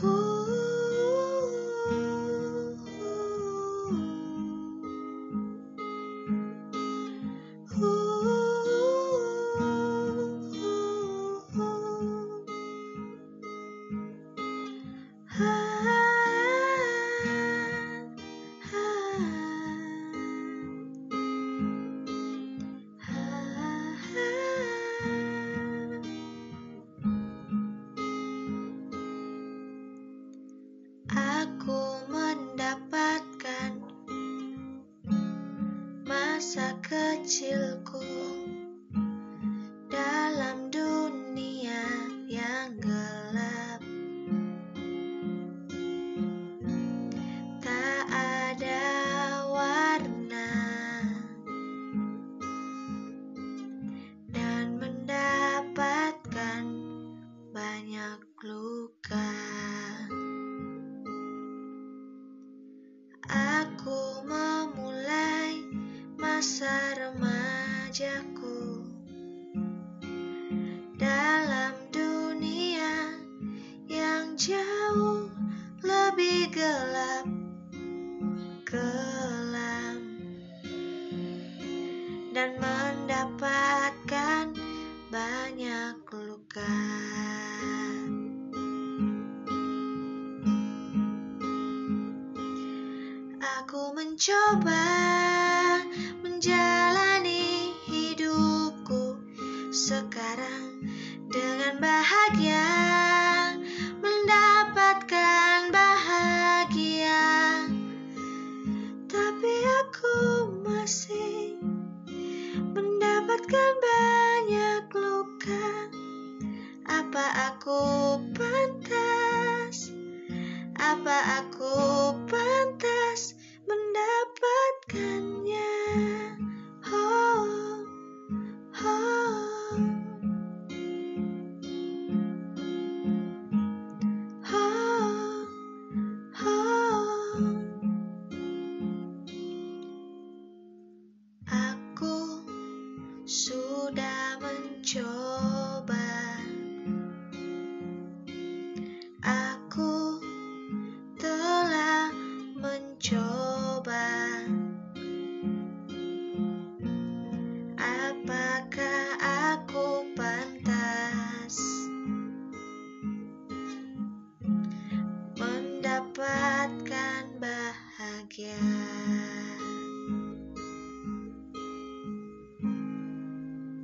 Ah, ah, ah. Kecilku dalam dunia yang gelap. Tak ada warna dan mendapatkan banyak luka. Aku memulai masa remajaku dalam dunia yang jauh lebih gelap kelam dan mendapatkan banyak luka. Aku mencoba mendapatkan bahagia. Tapi aku masih mendapatkan banyak luka. Apa aku sudah mencoba. Aku telah mencoba. Apakah aku pantas mendapatkan bahagia?